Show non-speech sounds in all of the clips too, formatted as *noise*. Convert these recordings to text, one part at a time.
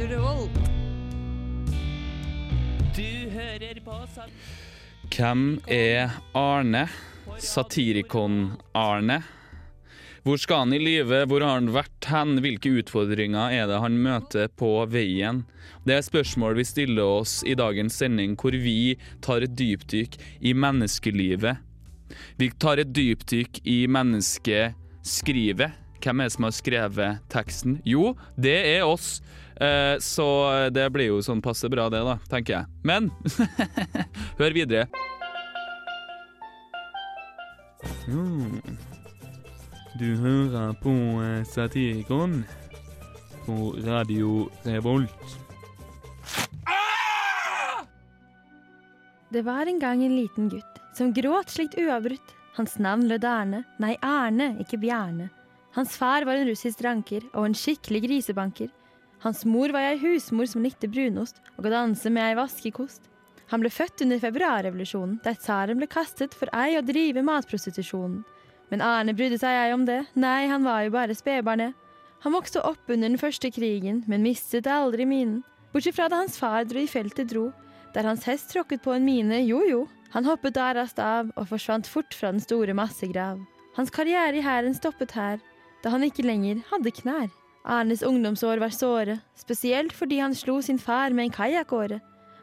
Radio Revolt. Du hører på sat... Hvem er Arne? Satirikon-Arne? Hvor skal han i livet? Hvor har han vært hen? Hvilke utfordringer er det han møter på veien? Det er spørsmål vi stiller oss i dagens sending, hvor vi tar et dypdykk i menneskelivet. Vi tar et dypdykk i menneskeskrivet. Hvem er det som har skrevet teksten? Jo, det er oss. Eh, så det blir jo sånn passe bra, det, da, tenker jeg. Men *laughs* hør videre. Mm. Du hører på eh, Satirikon på Radio Revolt. Det var en gang en liten gutt som gråt slikt uavbrutt. Hans navn lød Erne, Nei, Erne, ikke Bjarne. Hans far var en russisk dranker og en skikkelig grisebanker. Hans mor var ei husmor som likte brunost og å danse med ei vaskekost. Han ble født under februarrevolusjonen, der tsaren ble kastet for ei å drive matprostitusjonen. Men Arne brydde seg ei om det, nei, han var jo bare spedbarnet. Han vokste opp under den første krigen, men mistet aldri minen. Bortsett fra da hans far dro i feltet dro, der hans hest tråkket på en mine, jo jo. Han hoppet da raskt av og forsvant fort fra den store massegrav. Hans karriere i hæren stoppet her, da han ikke lenger hadde knær. Arnes ungdomsår var såre, spesielt fordi han slo sin far med en kajakkåre.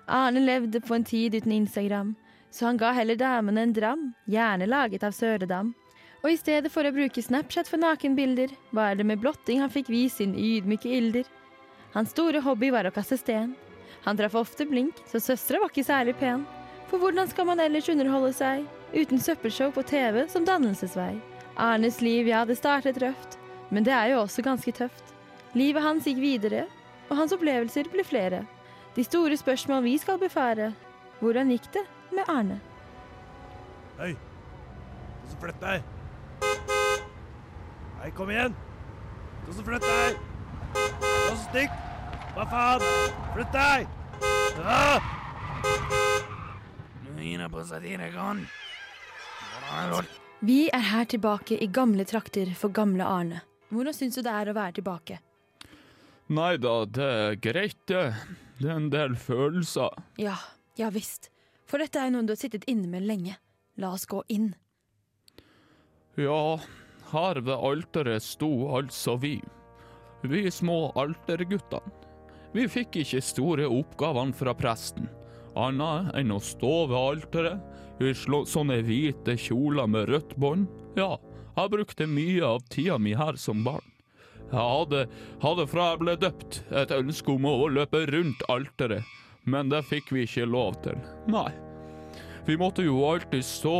Arne levde på en tid uten Instagram, så han ga heller damene en dram, gjerne laget av Søredam. Og i stedet for å bruke Snapchat for nakenbilder, var det med blotting han fikk vist sin ydmyke ilder. Hans store hobby var å kaste sten. Han traff ofte blink, så søstera var ikke særlig pen. For hvordan skal man ellers underholde seg uten søppelshow på TV som dannelsesvei? Arnes liv, ja, det startet røft, men det er jo også ganske tøft. Livet hans gikk videre, og hans opplevelser ble flere. De store spørsmål vi skal befare. Hvordan gikk det med Arne? Hei, du som flytter deg. Hei, kom igjen. Du som flytter deg. Du som stikk. Hva faen? Flytt deg. Ah! er jeg på Satirikon. Radio Revolt. Vi er her tilbake i gamle trakter for gamle Arne. Hvordan syns du det er å være tilbake? Nei da, det er greit, det. Det er en del følelser. Ja, ja visst. For dette er noe du har sittet inne med lenge. La oss gå inn. Ja, her ved alteret sto altså vi. Vi små alterguttene. Vi fikk ikke store oppgavene fra presten, annet enn å stå ved alteret i sånne hvite kjoler med rødt bånd. Ja, jeg brukte mye av tida mi her som barn. Jeg hadde, hadde fra jeg ble døpt et ønske om å løpe rundt alteret, men det fikk vi ikke lov til. Nei. Vi måtte jo alltid stå,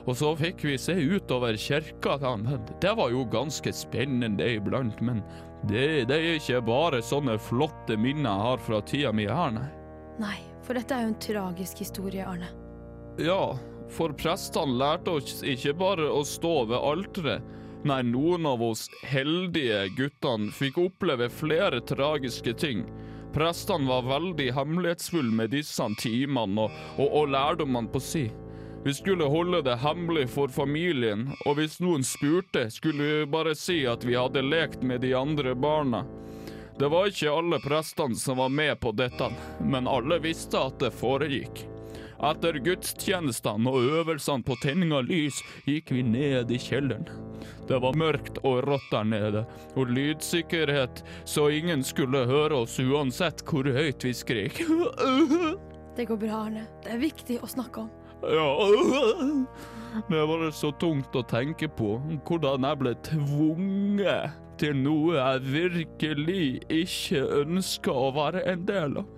og, så fikk vi se utover kirka. Det var jo ganske spennende iblant, men det, det er ikke bare sånne flotte minner jeg har fra tida mi her, nei. Nei, for dette er jo en tragisk historie, Arne. Ja, for prestene lærte oss ikke bare å stå ved alteret. Nei, noen av oss heldige guttene fikk oppleve flere tragiske ting. Prestene var veldig hemmelighetsfulle med disse timene og, og, og lærdommene på si. Vi skulle holde det hemmelig for familien, og hvis noen spurte, skulle vi bare si at vi hadde lekt med de andre barna. Det var ikke alle prestene som var med på dette, men alle visste at det foregikk. Etter gudstjenestene og øvelsene på tenning av lys gikk vi ned i kjelleren. Det var mørkt og rått der nede, og lydsikkerhet, så ingen skulle høre oss uansett hvor høyt vi skrek. Det går bra, Arne. Det er viktig å snakke om. Ja, det bare så tungt å tenke på hvordan jeg ble tvunget til noe jeg virkelig ikke ønska å være en del av.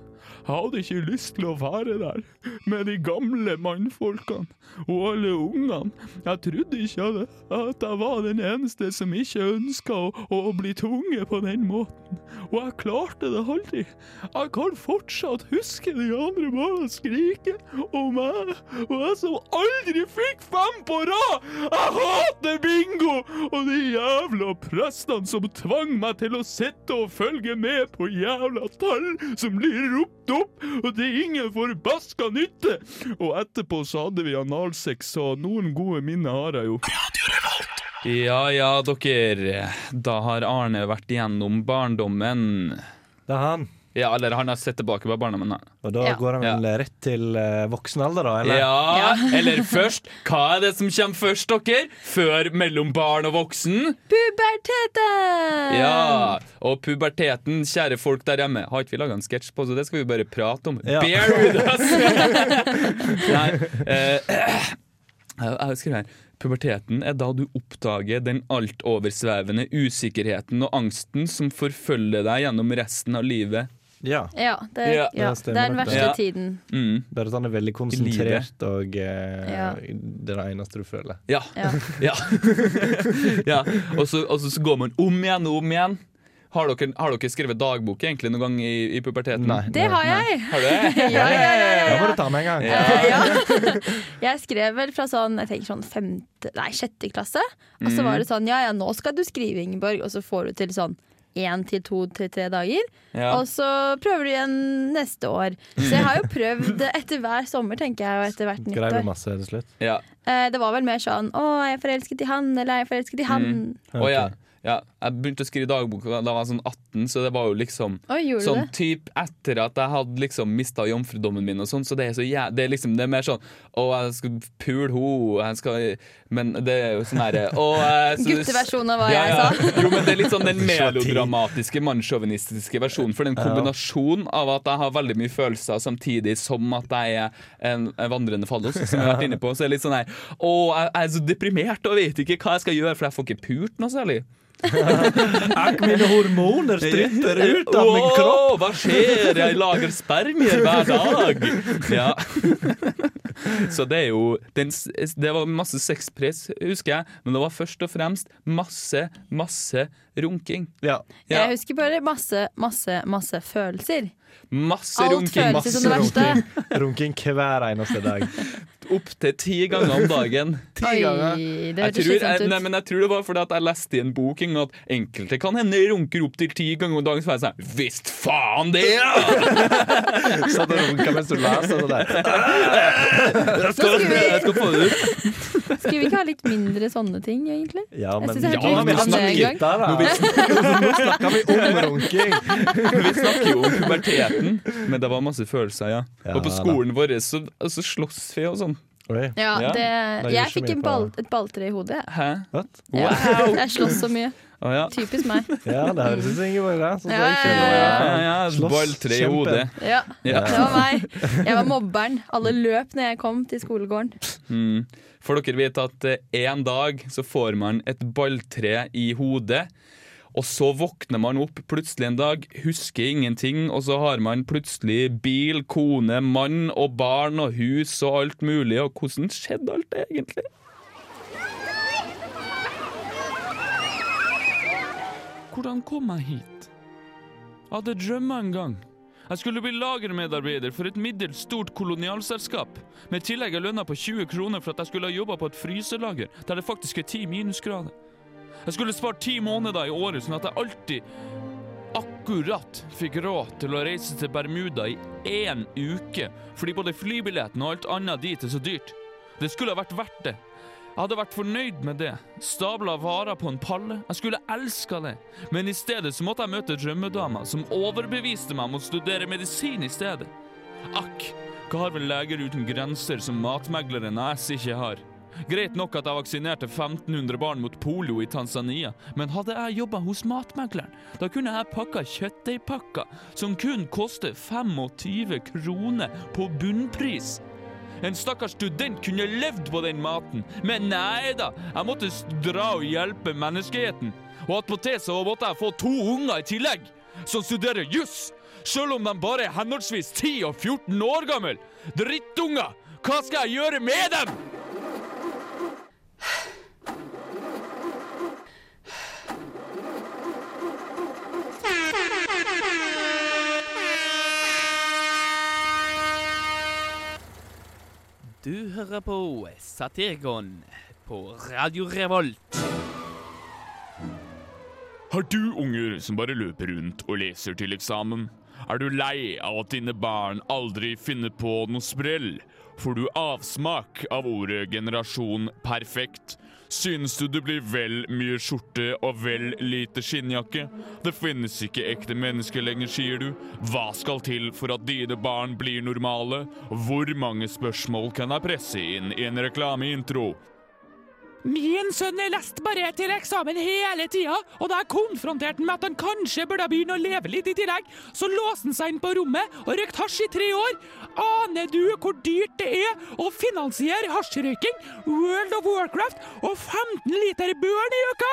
Jeg hadde ikke lyst til å være der med de gamle mannfolkene og alle ungene. Jeg trodde ikke at jeg var den eneste som ikke ønska å, å bli tvunget på den måten. Og jeg klarte det aldri. Jeg kan fortsatt huske de andre barna skrike om meg, og jeg som aldri fikk fem på rad! Jeg hater bingo! Og de jævla prestene som tvang meg til å sitte og følge med på jævla tall som blir ropt opp, og det er ingen forbaska nytte! Og etterpå så hadde vi analsex, så noen gode minner har jeg jo. Ja ja, dere. Da har Arne vært igjennom barndommen. Det er han. Ja, eller han har sett tilbake på barndommen. Og da Ja. går han vel rett til uh, voksen alder, da? Eller? Ja, *laughs* eller først Hva er det som kommer først, dere? Før mellom barn og voksen? Puberteten! Ja, og puberteten, kjære folk der hjemme Har ikke vi laga en sketsj på, så det skal vi bare prate om. Ja. Bear with us! *laughs* Nei, uh, jeg skriver her Puberteten er da du oppdager den altoversvevende usikkerheten og angsten som forfølger deg gjennom resten av livet. Ja. Ja, det, Ja. ja, Det stemmer det er den verste det. Ja. tiden. Mm. Bare at han er veldig konsentrert, og eh, Ja. det er det eneste du føler. Ja. Ja. *laughs* *laughs* Og, så, og så går man om igjen og om igjen. Har dere, har dere skrevet dagbok egentlig noen gang i, i puberteten? Nei. Det har jeg! Har du det? *laughs* Ja, ja, ja, ja, Da må du ta med en gang. Ja. Jeg skrev vel fra sånn Jeg tenker sånn femte, nei, sjette klasse. Og så var det sånn ja ja, nå skal du skrive, Ingeborg. Og så får du til sånn én til to til tre dager. Ja. Og så prøver du igjen neste år. Så jeg har jo prøvd etter hver sommer, tenker jeg, og etter hvert nyttår. masse til slutt? Ja. Eh, Det var vel mer sånn å, er jeg forelsket i han, eller er jeg forelsket i han? Mm. Okay. Ok. ja, jeg begynte å skrive dagbok da jeg var sånn 18, så det var jo liksom Oi, Sånn typ etter at jeg hadde liksom mista jomfrudommen min og sånn, så det er så jæ det er liksom Det er mer sånn Å, jeg skal pule ho, jeg skal Men det er jo sånn herre Gutteversjonen av hva ja, jeg sa. Jo, men det er litt sånn den *laughs* melodramatiske, mannssjåvinistiske versjonen. For den kombinasjonen av at jeg har veldig mye følelser samtidig som at jeg er en, en vandrende fallos, som jeg har vært inne på, så er det litt sånn her Å, jeg, jeg er så deprimert og vet ikke hva jeg skal gjøre, for jeg får ikke pult noe særlig. *laughs* Akk, mine hormoner stritter *laughs* ut av min kropp! Hva skjer? Jeg lager spermier hver dag. Ja. *laughs* Så det er jo den, Det var masse sexpress, husker jeg, men det var først og fremst masse, masse runking. Ja. Ja. Jeg husker bare masse, masse, masse følelser. Masse Alt runking. Masse som det verste. runking. *laughs* runking hver eneste dag. *laughs* Opptil ti ganger om dagen. *laughs* Ti Oi, ganger. det Jeg tror, jeg, nei, men jeg tror det var fordi at jeg leste i en bok en gang at enkelte kan hende runker opptil ti ganger om dagen. Så var jeg sånn Visst faen det, ja! Satt og runka mens du leser det der. Jeg skal, jeg skal få det ut. Skulle vi ikke ha litt mindre sånne ting, egentlig? Ja, Jeg men synes jeg hørte ja, rykter vi det en snakker gang. der, da. Nå snakker vi om runking. Vi snakker jo om puberteten, men det var masse følelser, ja. Og på skolen vår så, så slåss vi og sånn. Ja, det, jeg fikk en ball, et balltre i hodet. Hæ? what? Wow! Jeg slåss så mye. Oh, ja. Typisk meg. *laughs* Ja, det høres ut som Ingeborg. Sånn Ja, ja. Ja, Balltre i hodet. Ja, Ja. det var meg. Jeg var mobberen. Alle løp når jeg kom til skolegården. Mm. For dere vet at eh, en dag så får man et balltre i hodet. Og så våkner man opp plutselig en dag, husker ingenting, og så har man plutselig bil, kone, mann og barn og hus og alt mulig. Og hvordan skjedde alt det egentlig? Hvordan kom jeg hit? Jeg hadde drømma en gang. Jeg skulle bli lagermedarbeider for et middels stort kolonialselskap. Med tillegg av lønna på 20 kroner for at jeg skulle ha jobba på et fryselager der det faktisk er 10 minusgrader. Jeg skulle spart ti måneder i året, sånn at jeg alltid akkurat fikk råd til å reise til Bermuda i én uke, fordi både flybilletten og alt annet dit er så dyrt. Det skulle ha vært verdt det. Jeg hadde vært fornøyd med det. Stabla varer på en palle. Jeg skulle elska det. Men i stedet så måtte jeg møte drømmedama, som overbeviste meg om å studere medisin i stedet. Akk, hva har vel Leger uten grenser som matmegleren AS ikke har? Greit nok at jeg vaksinerte 1500 barn mot polio i Tanzania, men hadde jeg jobba hos matmegleren, da kunne jeg pakka kjøttdeigpakker som kun koster 25 kroner på bunnpris. En stakkars student kunne levd på den maten, men nei da, jeg måtte dra og hjelpe menneskeheten. Og attpåtil så måtte jeg få to unger i tillegg, som studerer juss, sjøl om de bare er henholdsvis 10 og 14 år gammel. Drittunger! Hva skal jeg gjøre med dem? Du hører på Satirgon på Radio Revolt. Har du unger som bare løper rundt og leser til eksamen? Er du lei av at dine barn aldri finner på noe sprell? Får du avsmak av ordet generasjon perfekt? Synes du det blir vel mye skjorte og vel lite skinnjakke? Det finnes ikke ekte mennesker lenger, sier du. Hva skal til for at dine barn blir normale? Hvor mange spørsmål kan jeg presse inn i en reklameintro? Min sønn er lest bare til eksamen hele tida, og da jeg konfronterte han med at han kanskje burde begynne å leve litt i tillegg, så låste han seg inn på rommet og røykte hasj i tre år. Aner du hvor dyrt det er å finansiere hasjrøyking, World of Warcraft og 15 liter børn i uka?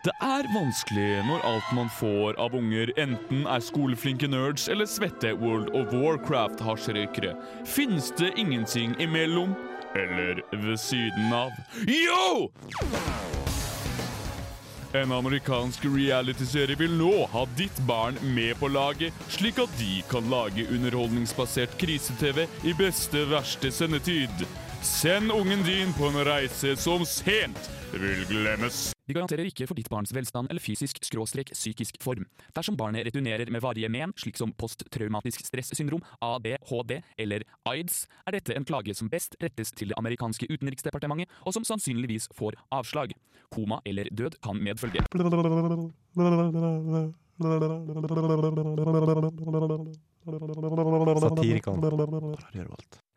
Det er vanskelig når alt man får av unger enten er skoleflinke nerds eller svette World of Warcraft-hasjrøykere. Finnes det ingenting imellom? Eller ved siden av? Jo! En amerikansk realityserie vil nå ha ditt barn med på laget, slik at de kan lage underholdningsbasert krise-TV i beste verste sendetid. Send ungen din på en reise som sent vil glemmes. Vi garanterer ikke for ditt barns velstand eller fysisk skråstrek psykisk form. Dersom barnet returnerer med varige men, slik som posttraumatisk stressyndrom, ADHD eller AIDS, er dette en klage som best rettes til det amerikanske utenriksdepartementet, og som sannsynligvis får avslag. Koma eller død kan medfølge.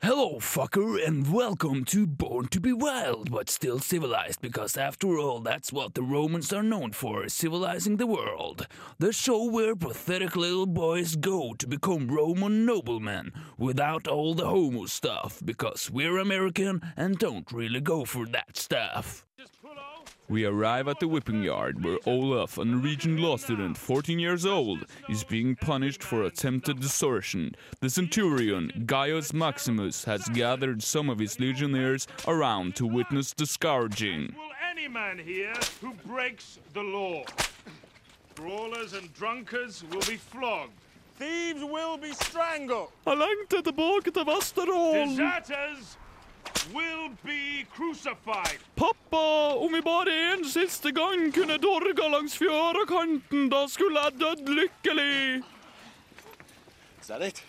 Hello, fucker, and welcome to Born to be Wild, but still civilized, because after all, that's what the Romans are known for civilizing the world. The show where pathetic little boys go to become Roman noblemen without all the homo stuff, because we're American and don't really go for that stuff. We arrive at the whipping yard where Olaf, a Norwegian law student, 14 years old, is being punished for attempted desertion. The centurion, Gaius Maximus, has gathered some of his legionnaires around to witness the scourging. Will any man here who breaks the law? Brawlers and drunkards will be flogged. Thieves will be strangled. Jeg lengter tilbake til Vesterålen! Deserters will be crucified. Pappa, om vi bare en siste gang kunne dorga langs fjørekanten, da skulle jeg dødd lykkelig. Is that it?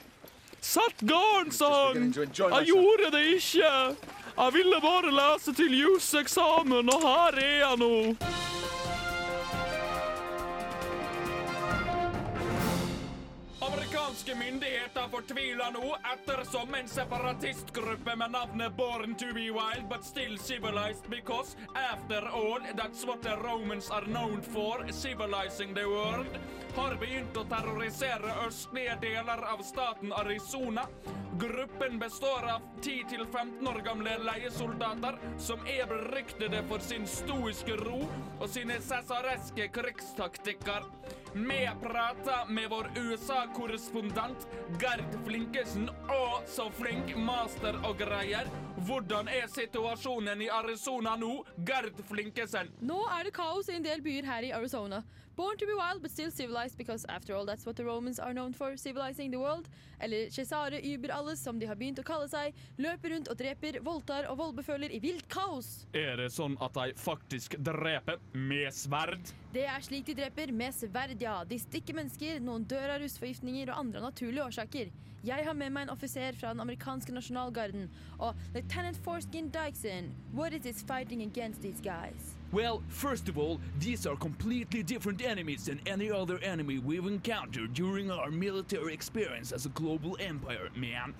Sett garn, sa han. Jeg gjorde det ikke. Jeg ville bare lese til juseksamen, og her er jeg nå. Myndigheter fortviler nå ettersom en separatistgruppe med navnet Born to be wild but still civilized because after all that's what the Romans are known for, civilizing the world, har begynt å terrorisere østlige deler av staten Arizona. Gruppen består av 10-15 år gamle leiesoldater som er beryktede for sin stoiske ro og sine cesareske krigstaktikker. Vi prater med vår USA-korrespondent Gerd Flinkesen. Å, så flink master og greier. Hvordan er situasjonen i Arizona nå? Gerd Flinkesen. Nå er det kaos i en del byer her i Arizona. Born to be wild, but still civilized, because after all that's what the Romans are known for, civilizing the world. Eller Cesare Uber alles, som de har begynt å kalle seg. Løper rundt og dreper, voldtar og voldbeføler i vilt kaos. Er det sånn at de faktisk dreper med sverd? Det er slik de dreper, med sverd, ja. De stikker mennesker, noen dør av rusforgiftninger og andre av naturlige årsaker. Jeg har med meg en offiser fra den amerikanske nasjonalgarden, og Lieutenant Forskin Dykson. What is this fighting against these guys? Well, first of all, these are completely different enemies than any other enemy we've encountered during our military experience as a global empire, man.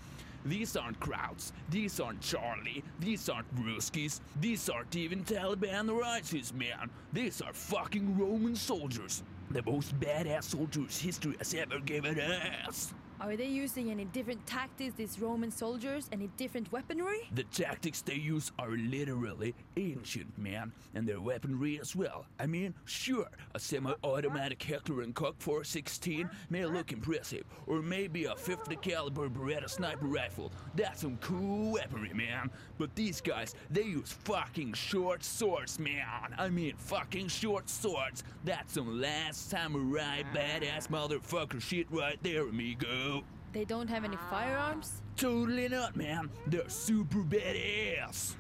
These aren't Krauts, these aren't Charlie, these aren't Ruskies, these aren't even Taliban or ISIS, man. These are fucking Roman soldiers. The most badass soldiers history has ever given us. Are they using any different tactics, these Roman soldiers? Any different weaponry? The tactics they use are literally ancient, man, and their weaponry as well. I mean, sure, a semi-automatic Heckler and Koch 416 may look impressive, or maybe a 50 caliber Beretta sniper rifle. That's some cool weaponry, man. But these guys, they use fucking short swords, man. I mean, fucking short swords. That's some last samurai badass motherfucker shit right there, amigo. They don't have any firearms? Totally not, man. They're super badass.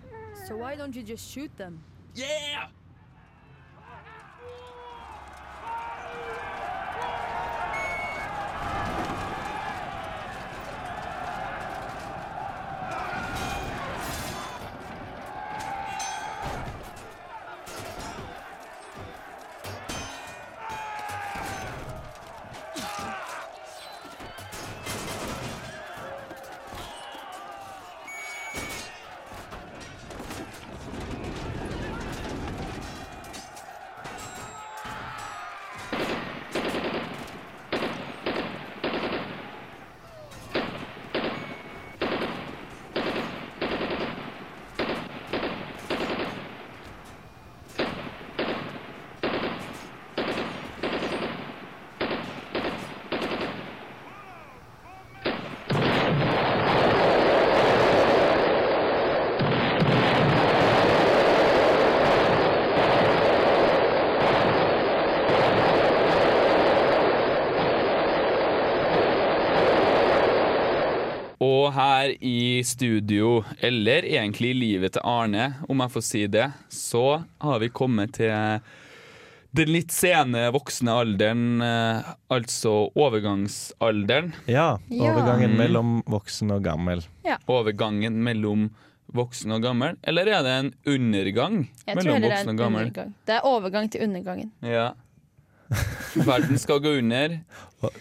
So why don't you just shoot them? Yeah! Her i studio, eller egentlig i livet til Arne, om jeg får si det, så har vi kommet til den litt sene voksne alderen, eh, altså overgangsalderen. Ja. Ja. Overgangen ja. mellom voksen og gammel. Overgangen mellom voksen og gammel. Eller er det en undergang Jeg tror mellom heller det er voksen en og gammel? undergang. Det er overgang til undergangen. Ja. Verden skal gå under.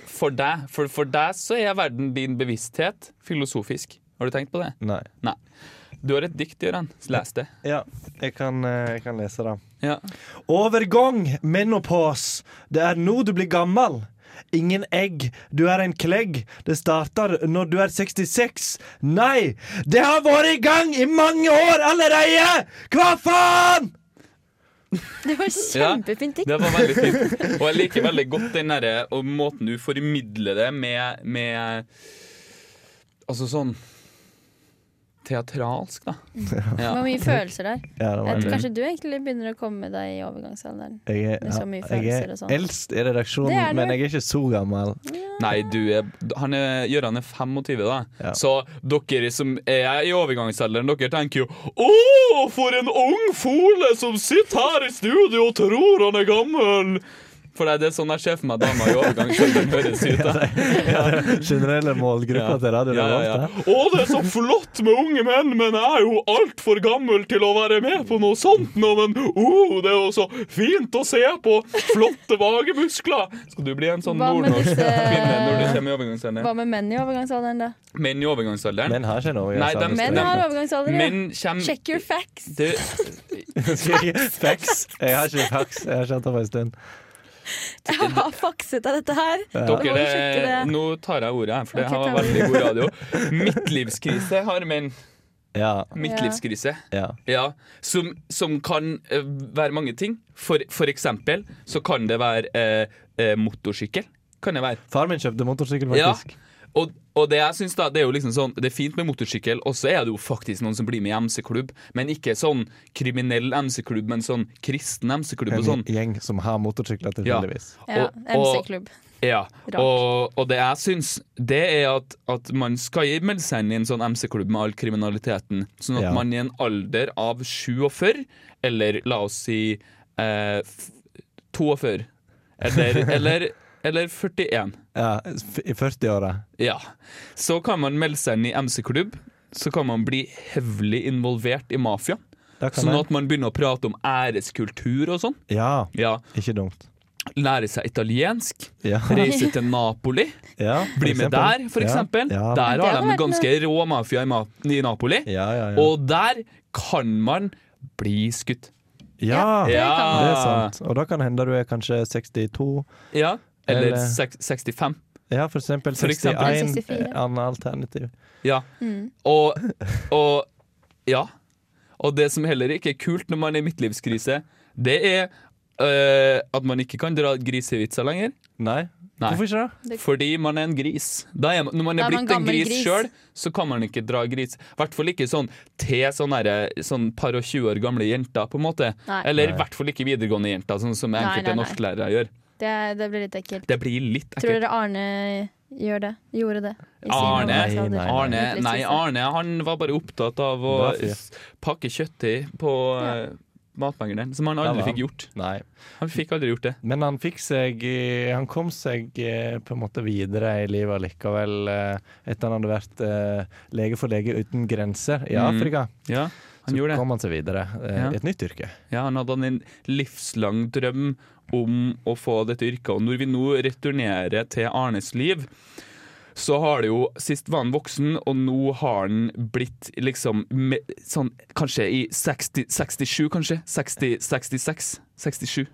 For deg, for, for deg så er verden din bevissthet filosofisk. Har du tenkt på det? Nei. Du har et dikt, Gøran. Les det. Ja, jeg kan, eh, jeg kan lese det. Ja. Overgang, menopause. Det er nå du blir gammel. Ingen egg, du er en klegg. Det starter når du er 66. Nei, det har vært i gang i mange år allerede! Hva faen?! *laughs* Det var kjempefint dikt. Det var veldig fint. Og jeg liker veldig godt den derre og måten du formidler det med, med Altså sånn teatralsk, da. Det Ja. var mye følelser der. Ja, Jeg tror kanskje du egentlig begynner å komme deg i overgangsalderen. Jeg er, med så mye jeg følelser er og sånn. eldst i redaksjonen, Det men jeg er ikke så gammel. Nei, du er Han er Gøran er 25, da. Ja. Så dere som er i overgangsalderen, dere tenker jo Å, for en ung fole som sitter her i studio og tror han er gammel! For det er sånn jeg ser for meg damer i overgangsalderen høres ut. Da. Generelle målgruppa til Radio Ja, ja, ja. Å, det er så flott med unge menn, men jeg er jo altfor gammel til å være med på noe sånt nå. Men oh, det er jo så fint å se på flotte vagemuskler. Skal du bli en sånn nordnorsk disse- kvinne når du kommer i overgangsalderen? Hva med menn i overgangsalderen, da? Menn i overgangsalderen? Menn har ikke noe Nei, de, Menn har overgangsalder, ja. Menn kjem... Check your facts. det, *laughs* Facts. Jeg har ikke facts. Jeg har ikke hatt det på en stund. *laughs* Jeg har fakset av dette her. Ja. Dere, det, nå tar jeg ordet for det okay, har veldig god radio. Midtlivskrise har menn. Ja. Midtlivskrise. ja. Ja, som, som kan eh, være mange ting. For, for eksempel så kan det være eh, eh, motorsykkel. Kan det være. Far min kjøpte motorsykkel, Ja. Og, og det jeg synes da, det er jo liksom sånn Det er fint med motorsykkel, og så er det jo faktisk noen som blir med i MC-klubb. Men ikke sånn kriminell MC-klubb, men sånn kristen MC-klubb og En sånn. gjeng som har motorsykler, Ja. tilfeldigvis. Ja, Og- og- MC-klubb. Ja, og, og det jeg syns, det er at, at man skal melde seg inn i en sånn MC-klubb med all kriminaliteten. Sånn at Ja. man i en alder av 47, eller la oss si eh, f- 42, eller, *laughs* eller, eller 41, Ja, I 40-åra. ja, så kan man melde seg inn i MC-klubb. Så kan man bli hevlig involvert i mafia. Sånn at man begynner å prate om æreskultur og sånn. Ja, Ja, ikke dumt. Lære seg italiensk. Ja. *laughs* Reise til Napoli. ja Bli med der, for Ja, eksempel. Ja, Der har de ganske rå mafia i, ma i Napoli. ja, ja. ja. Og der kan man bli skutt. ja, det Ja. kan er sant. Og da kan det hende du er kanskje 62. Ja. Eller, Eller- seks- 65. Ja, for eksempel 61. eksempel 64. Annet alternativ. Ja. Mm. Og, og Ja. Og det som heller ikke er kult når man er i midtlivskrise, det er øh, at man ikke kan dra grisevitser lenger. Nei. Nei. Hvorfor ikke det? Fordi man er en gris. Da er man, når man er, er blitt man en gris, gris. sjøl, så kan man ikke dra gris. I hvert fall ikke sånn til sånne, der, sånn par og 20 år gamle jenter, på en måte. Nei. Eller i hvert fall ikke videregående jenter, sånn som enkelte norsklærere gjør. Det, det blir litt ekkelt. Det blir litt ekkelt. Tror dere Arne gjør det? Gjorde det? Arne. Nei, nei, Arne, nei, Arne han var bare opptatt av å pakke kjøttdeig på Ja. uh, matmengden, som han aldri fikk gjort. Nei. Han fikk aldri gjort det. Men han fikk seg eh, Han kom seg eh, på en måte videre i livet likevel, eh, etter han hadde vært eh, lege for Lege uten grenser i Mm. Afrika. Ja, han så kom han seg videre eh, Ja. i et nytt yrke. Ja, han hadde en livslang drøm om å få dette yrket. Og når vi nå returnerer til Arnes liv, så har det jo Sist var han voksen, og nå har han blitt liksom med, sånn Kanskje i 60, 67, kanskje? 60, 66? 67?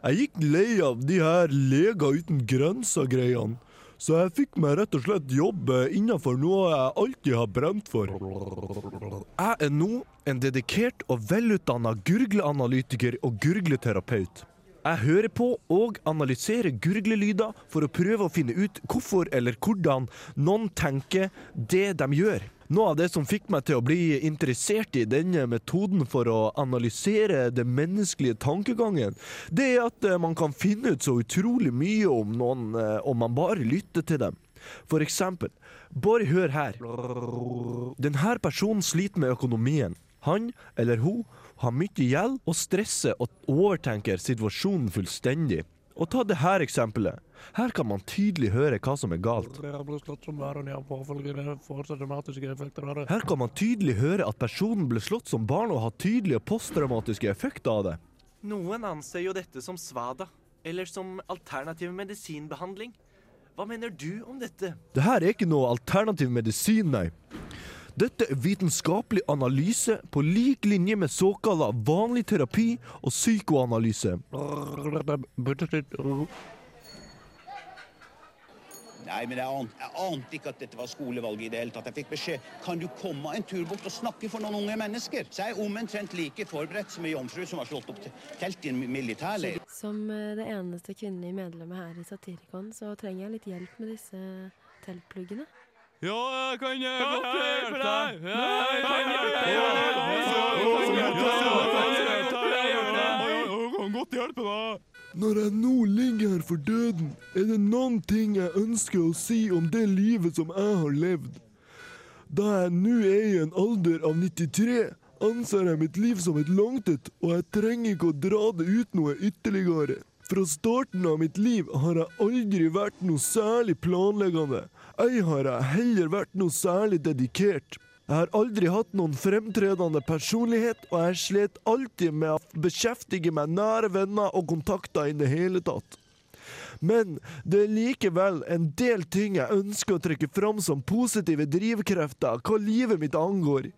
Jeg gikk lei av de her Leger uten grenser-greiene. Så jeg fikk meg rett og slett jobb eh, innenfor noe jeg alltid har brent for. Jeg er nå en dedikert og velutdanna gurgleanalytiker og gurgleterapeut. Jeg hører på og analyserer gurglelyder for å prøve å finne ut hvorfor eller hvordan noen tenker det de gjør. Noe av det som fikk meg til å bli interessert i denne metoden for å analysere den menneskelige tankegangen, det er at eh, man kan finne ut så utrolig mye om noen eh, om man bare lytter til dem. For eksempel, bare hør her. Denne personen sliter med økonomien. Han eller hun har mye gjeld og stresser og overtenker situasjonen fullstendig. Og ta det her eksempelet. Her kan man tydelig høre hva som er galt. Her kan man tydelig høre at personen ble slått som barn og har tydelige posttraumatiske effekter av det. Noen anser jo dette som svada, eller som alternativ medisinbehandling. Hva mener du om dette? Det her er ikke noe alternativ medisin, nei. Dette er vitenskapelig analyse på lik linje med såkalla vanlig terapi og psykoanalyse. Nei, men jeg ante, jeg ante ikke at dette var skolevalget i det hele tatt. Jeg fikk beskjed kan du komme en tur bort og snakke for noen unge mennesker. Så jeg er omtrent like forberedt som ei jomfru som har slått opp telt i en militærleir. Som eh, det eneste kvinnelige medlemmet her i Satirikon, så trenger jeg litt hjelp med disse teltpluggene. Ja, jeg kan godt hjelpe deg! Jeg kan godt hjelpe deg! Når jeg nå ligger her for døden, er det noen ting jeg ønsker å si om det livet som jeg har levd. Da jeg nå er i en alder av 93, anser jeg mitt liv som et langtet, og jeg trenger ikke å dra det ut noe ytterligere. Fra starten av mitt liv har jeg aldri vært noe særlig planleggende. Ei har jeg heller vært noe særlig dedikert. Jeg har aldri hatt noen fremtredende personlighet, og jeg slet alltid med å beskjeftige meg nære venner og kontakter i det hele tatt. Men det er likevel en del ting jeg ønsker å trekke fram som positive drivkrefter hva livet mitt angår.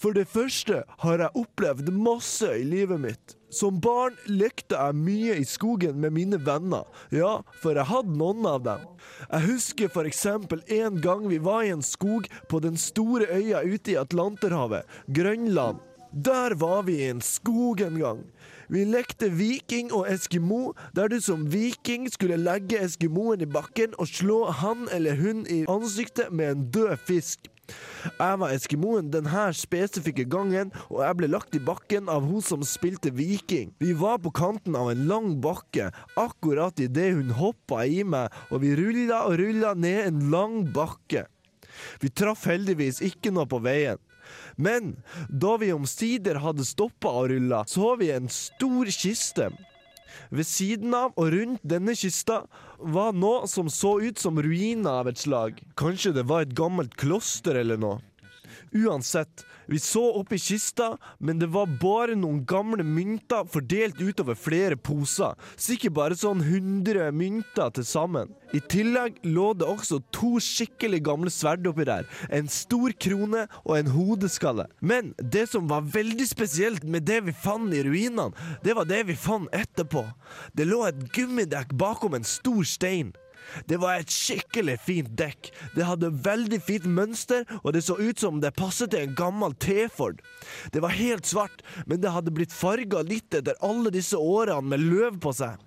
For det første har jeg opplevd masse i livet mitt. Som barn lekte jeg mye i skogen med mine venner. Ja, for jeg hadde noen av dem. Jeg husker eksempel en gang vi var i en skog på den store øya ute i Atlanterhavet, Grønland. Der var vi i en skog en gang. Vi lekte viking og eskimo, der du som viking skulle legge eskimoen i bakken og slå han eller hun i ansiktet med en død fisk. Jeg var eskimoen denne spesifikke gangen, og jeg ble lagt i bakken av hun som spilte viking. Vi var på kanten av en lang bakke, akkurat idet hun hoppa i meg, og vi rulla og rulla ned en lang bakke. Vi traff heldigvis ikke noe på veien. Men da vi omsider hadde stoppa og rulla, så vi en stor kiste. Ved siden av og rundt denne kista var noe som så ut som ruiner av et slag. Kanskje det var et gammelt kloster eller noe. Uansett, vi så oppi kista, men det var bare noen gamle mynter fordelt utover flere poser. Sikkert bare sånn 100 mynter til sammen. I tillegg lå det også to skikkelig gamle sverd oppi der. En stor krone og en hodeskalle. Men det som var veldig spesielt med det vi fant i ruinene, det var det vi fant etterpå. Det lå et gummidekk bakom en stor stein. Det var et skikkelig fint dekk. Det hadde veldig fint mønster, og det så ut som det passet til en gammel T-Ford. Det var helt svart, men det hadde blitt farga litt etter alle disse årene med løv på seg.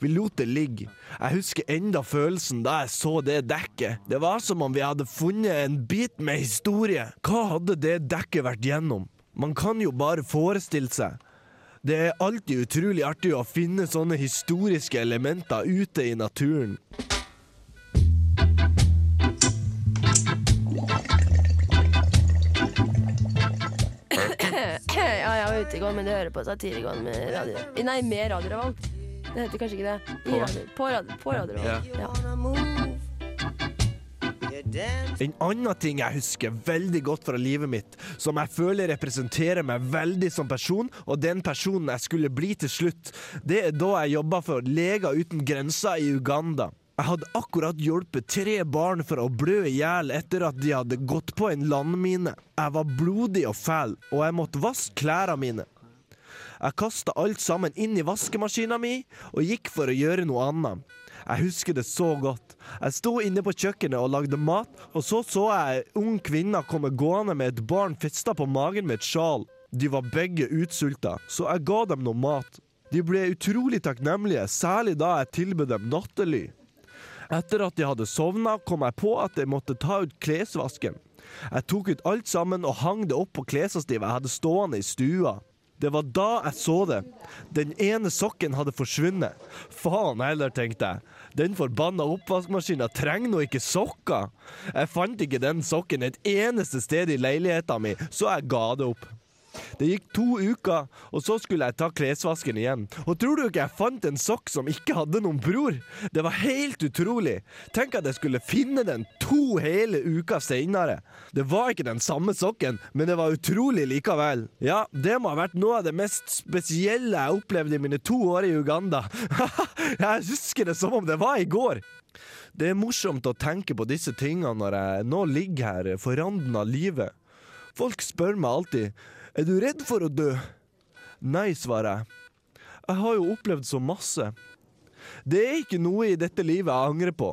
Vi lot det ligge. Jeg husker enda følelsen da jeg så det dekket. Det var som om vi hadde funnet en bit med historie. Hva hadde det dekket vært gjennom? Man kan jo bare forestille seg. Det er alltid utrolig artig å finne sånne historiske elementer ute i naturen. Var ute i går, men de hører på Satirikon med radio... Nei, med Radio Revolt. Det heter kanskje ikke det. I På? radio, på radio, på radio Revolt. Ja. En annen ting jeg husker veldig godt fra livet mitt, som jeg føler representerer meg veldig som person, og den personen jeg skulle bli til slutt, det er da jeg jobba for Leger uten grenser i Uganda. Jeg hadde akkurat hjulpet tre barn for å blø i hjel etter at de hadde gått på en landmine. Jeg var blodig og fæl, og jeg måtte vaske klærne mine. Jeg kasta alt sammen inn i vaskemaskina mi og gikk for å gjøre noe annet. Jeg husker det så godt. Jeg sto inne på kjøkkenet og lagde mat, og så så jeg ei ung kvinne komme gående med et barn festa på magen med et sjal. De var begge utsulta, så jeg ga dem noe mat. De ble utrolig takknemlige, særlig da jeg tilbød dem nattely. Etter at jeg hadde sovna, kom jeg på at jeg måtte ta ut klesvasken. Jeg tok ut alt sammen og hang det opp på klesstativet jeg hadde stående i stua. Det var da jeg så det. Den ene sokken hadde forsvunnet. Faen heller, tenkte jeg. Den forbanna oppvaskmaskina trenger nå ikke sokker. Jeg fant ikke den sokken et eneste sted i leiligheta mi, så jeg ga det opp. Det gikk to uker, og så skulle jeg ta klesvasken igjen. Og tror du ikke jeg fant en sokk som ikke hadde noen bror? Det var helt utrolig. Tenk at jeg skulle finne den to hele uker seinere. Det var ikke den samme sokken, men det var utrolig likevel. Ja, det må ha vært noe av det mest spesielle jeg opplevde i mine to år i Uganda. *laughs* jeg husker det som om det var i går. Det er morsomt å tenke på disse tingene når jeg nå ligger her for randen av livet. Folk spør meg alltid er du redd for å dø? Nei, svarer jeg. Jeg har jo opplevd så masse. Det er ikke noe i dette livet jeg angrer på.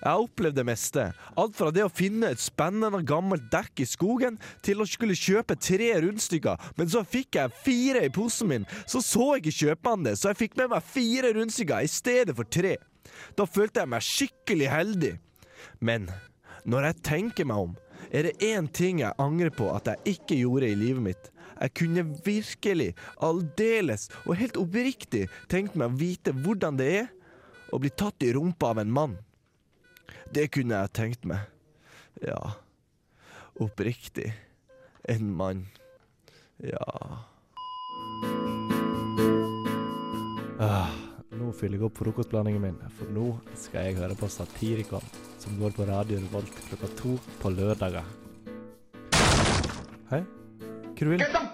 Jeg har opplevd det meste. Alt fra det å finne et spennende gammelt dekk i skogen, til å skulle kjøpe tre rundstykker, men så fikk jeg fire i posen min. Så så jeg ikke kjøpmannen det, så jeg fikk med meg fire rundstykker i stedet for tre. Da følte jeg meg skikkelig heldig. Men når jeg tenker meg om, er det én ting jeg angrer på at jeg ikke gjorde i livet mitt. Jeg kunne virkelig, aldeles og helt oppriktig tenkt meg å vite hvordan det er å bli tatt i rumpa av en mann. Det kunne jeg tenkt meg. Ja, oppriktig. En mann. Ja. Ah, nå fyller jeg opp frokostblandingen min, for nå skal jeg høre på Satirikon, som går på Radio Revolt klokka to på lørdager. Hei? Hva du vil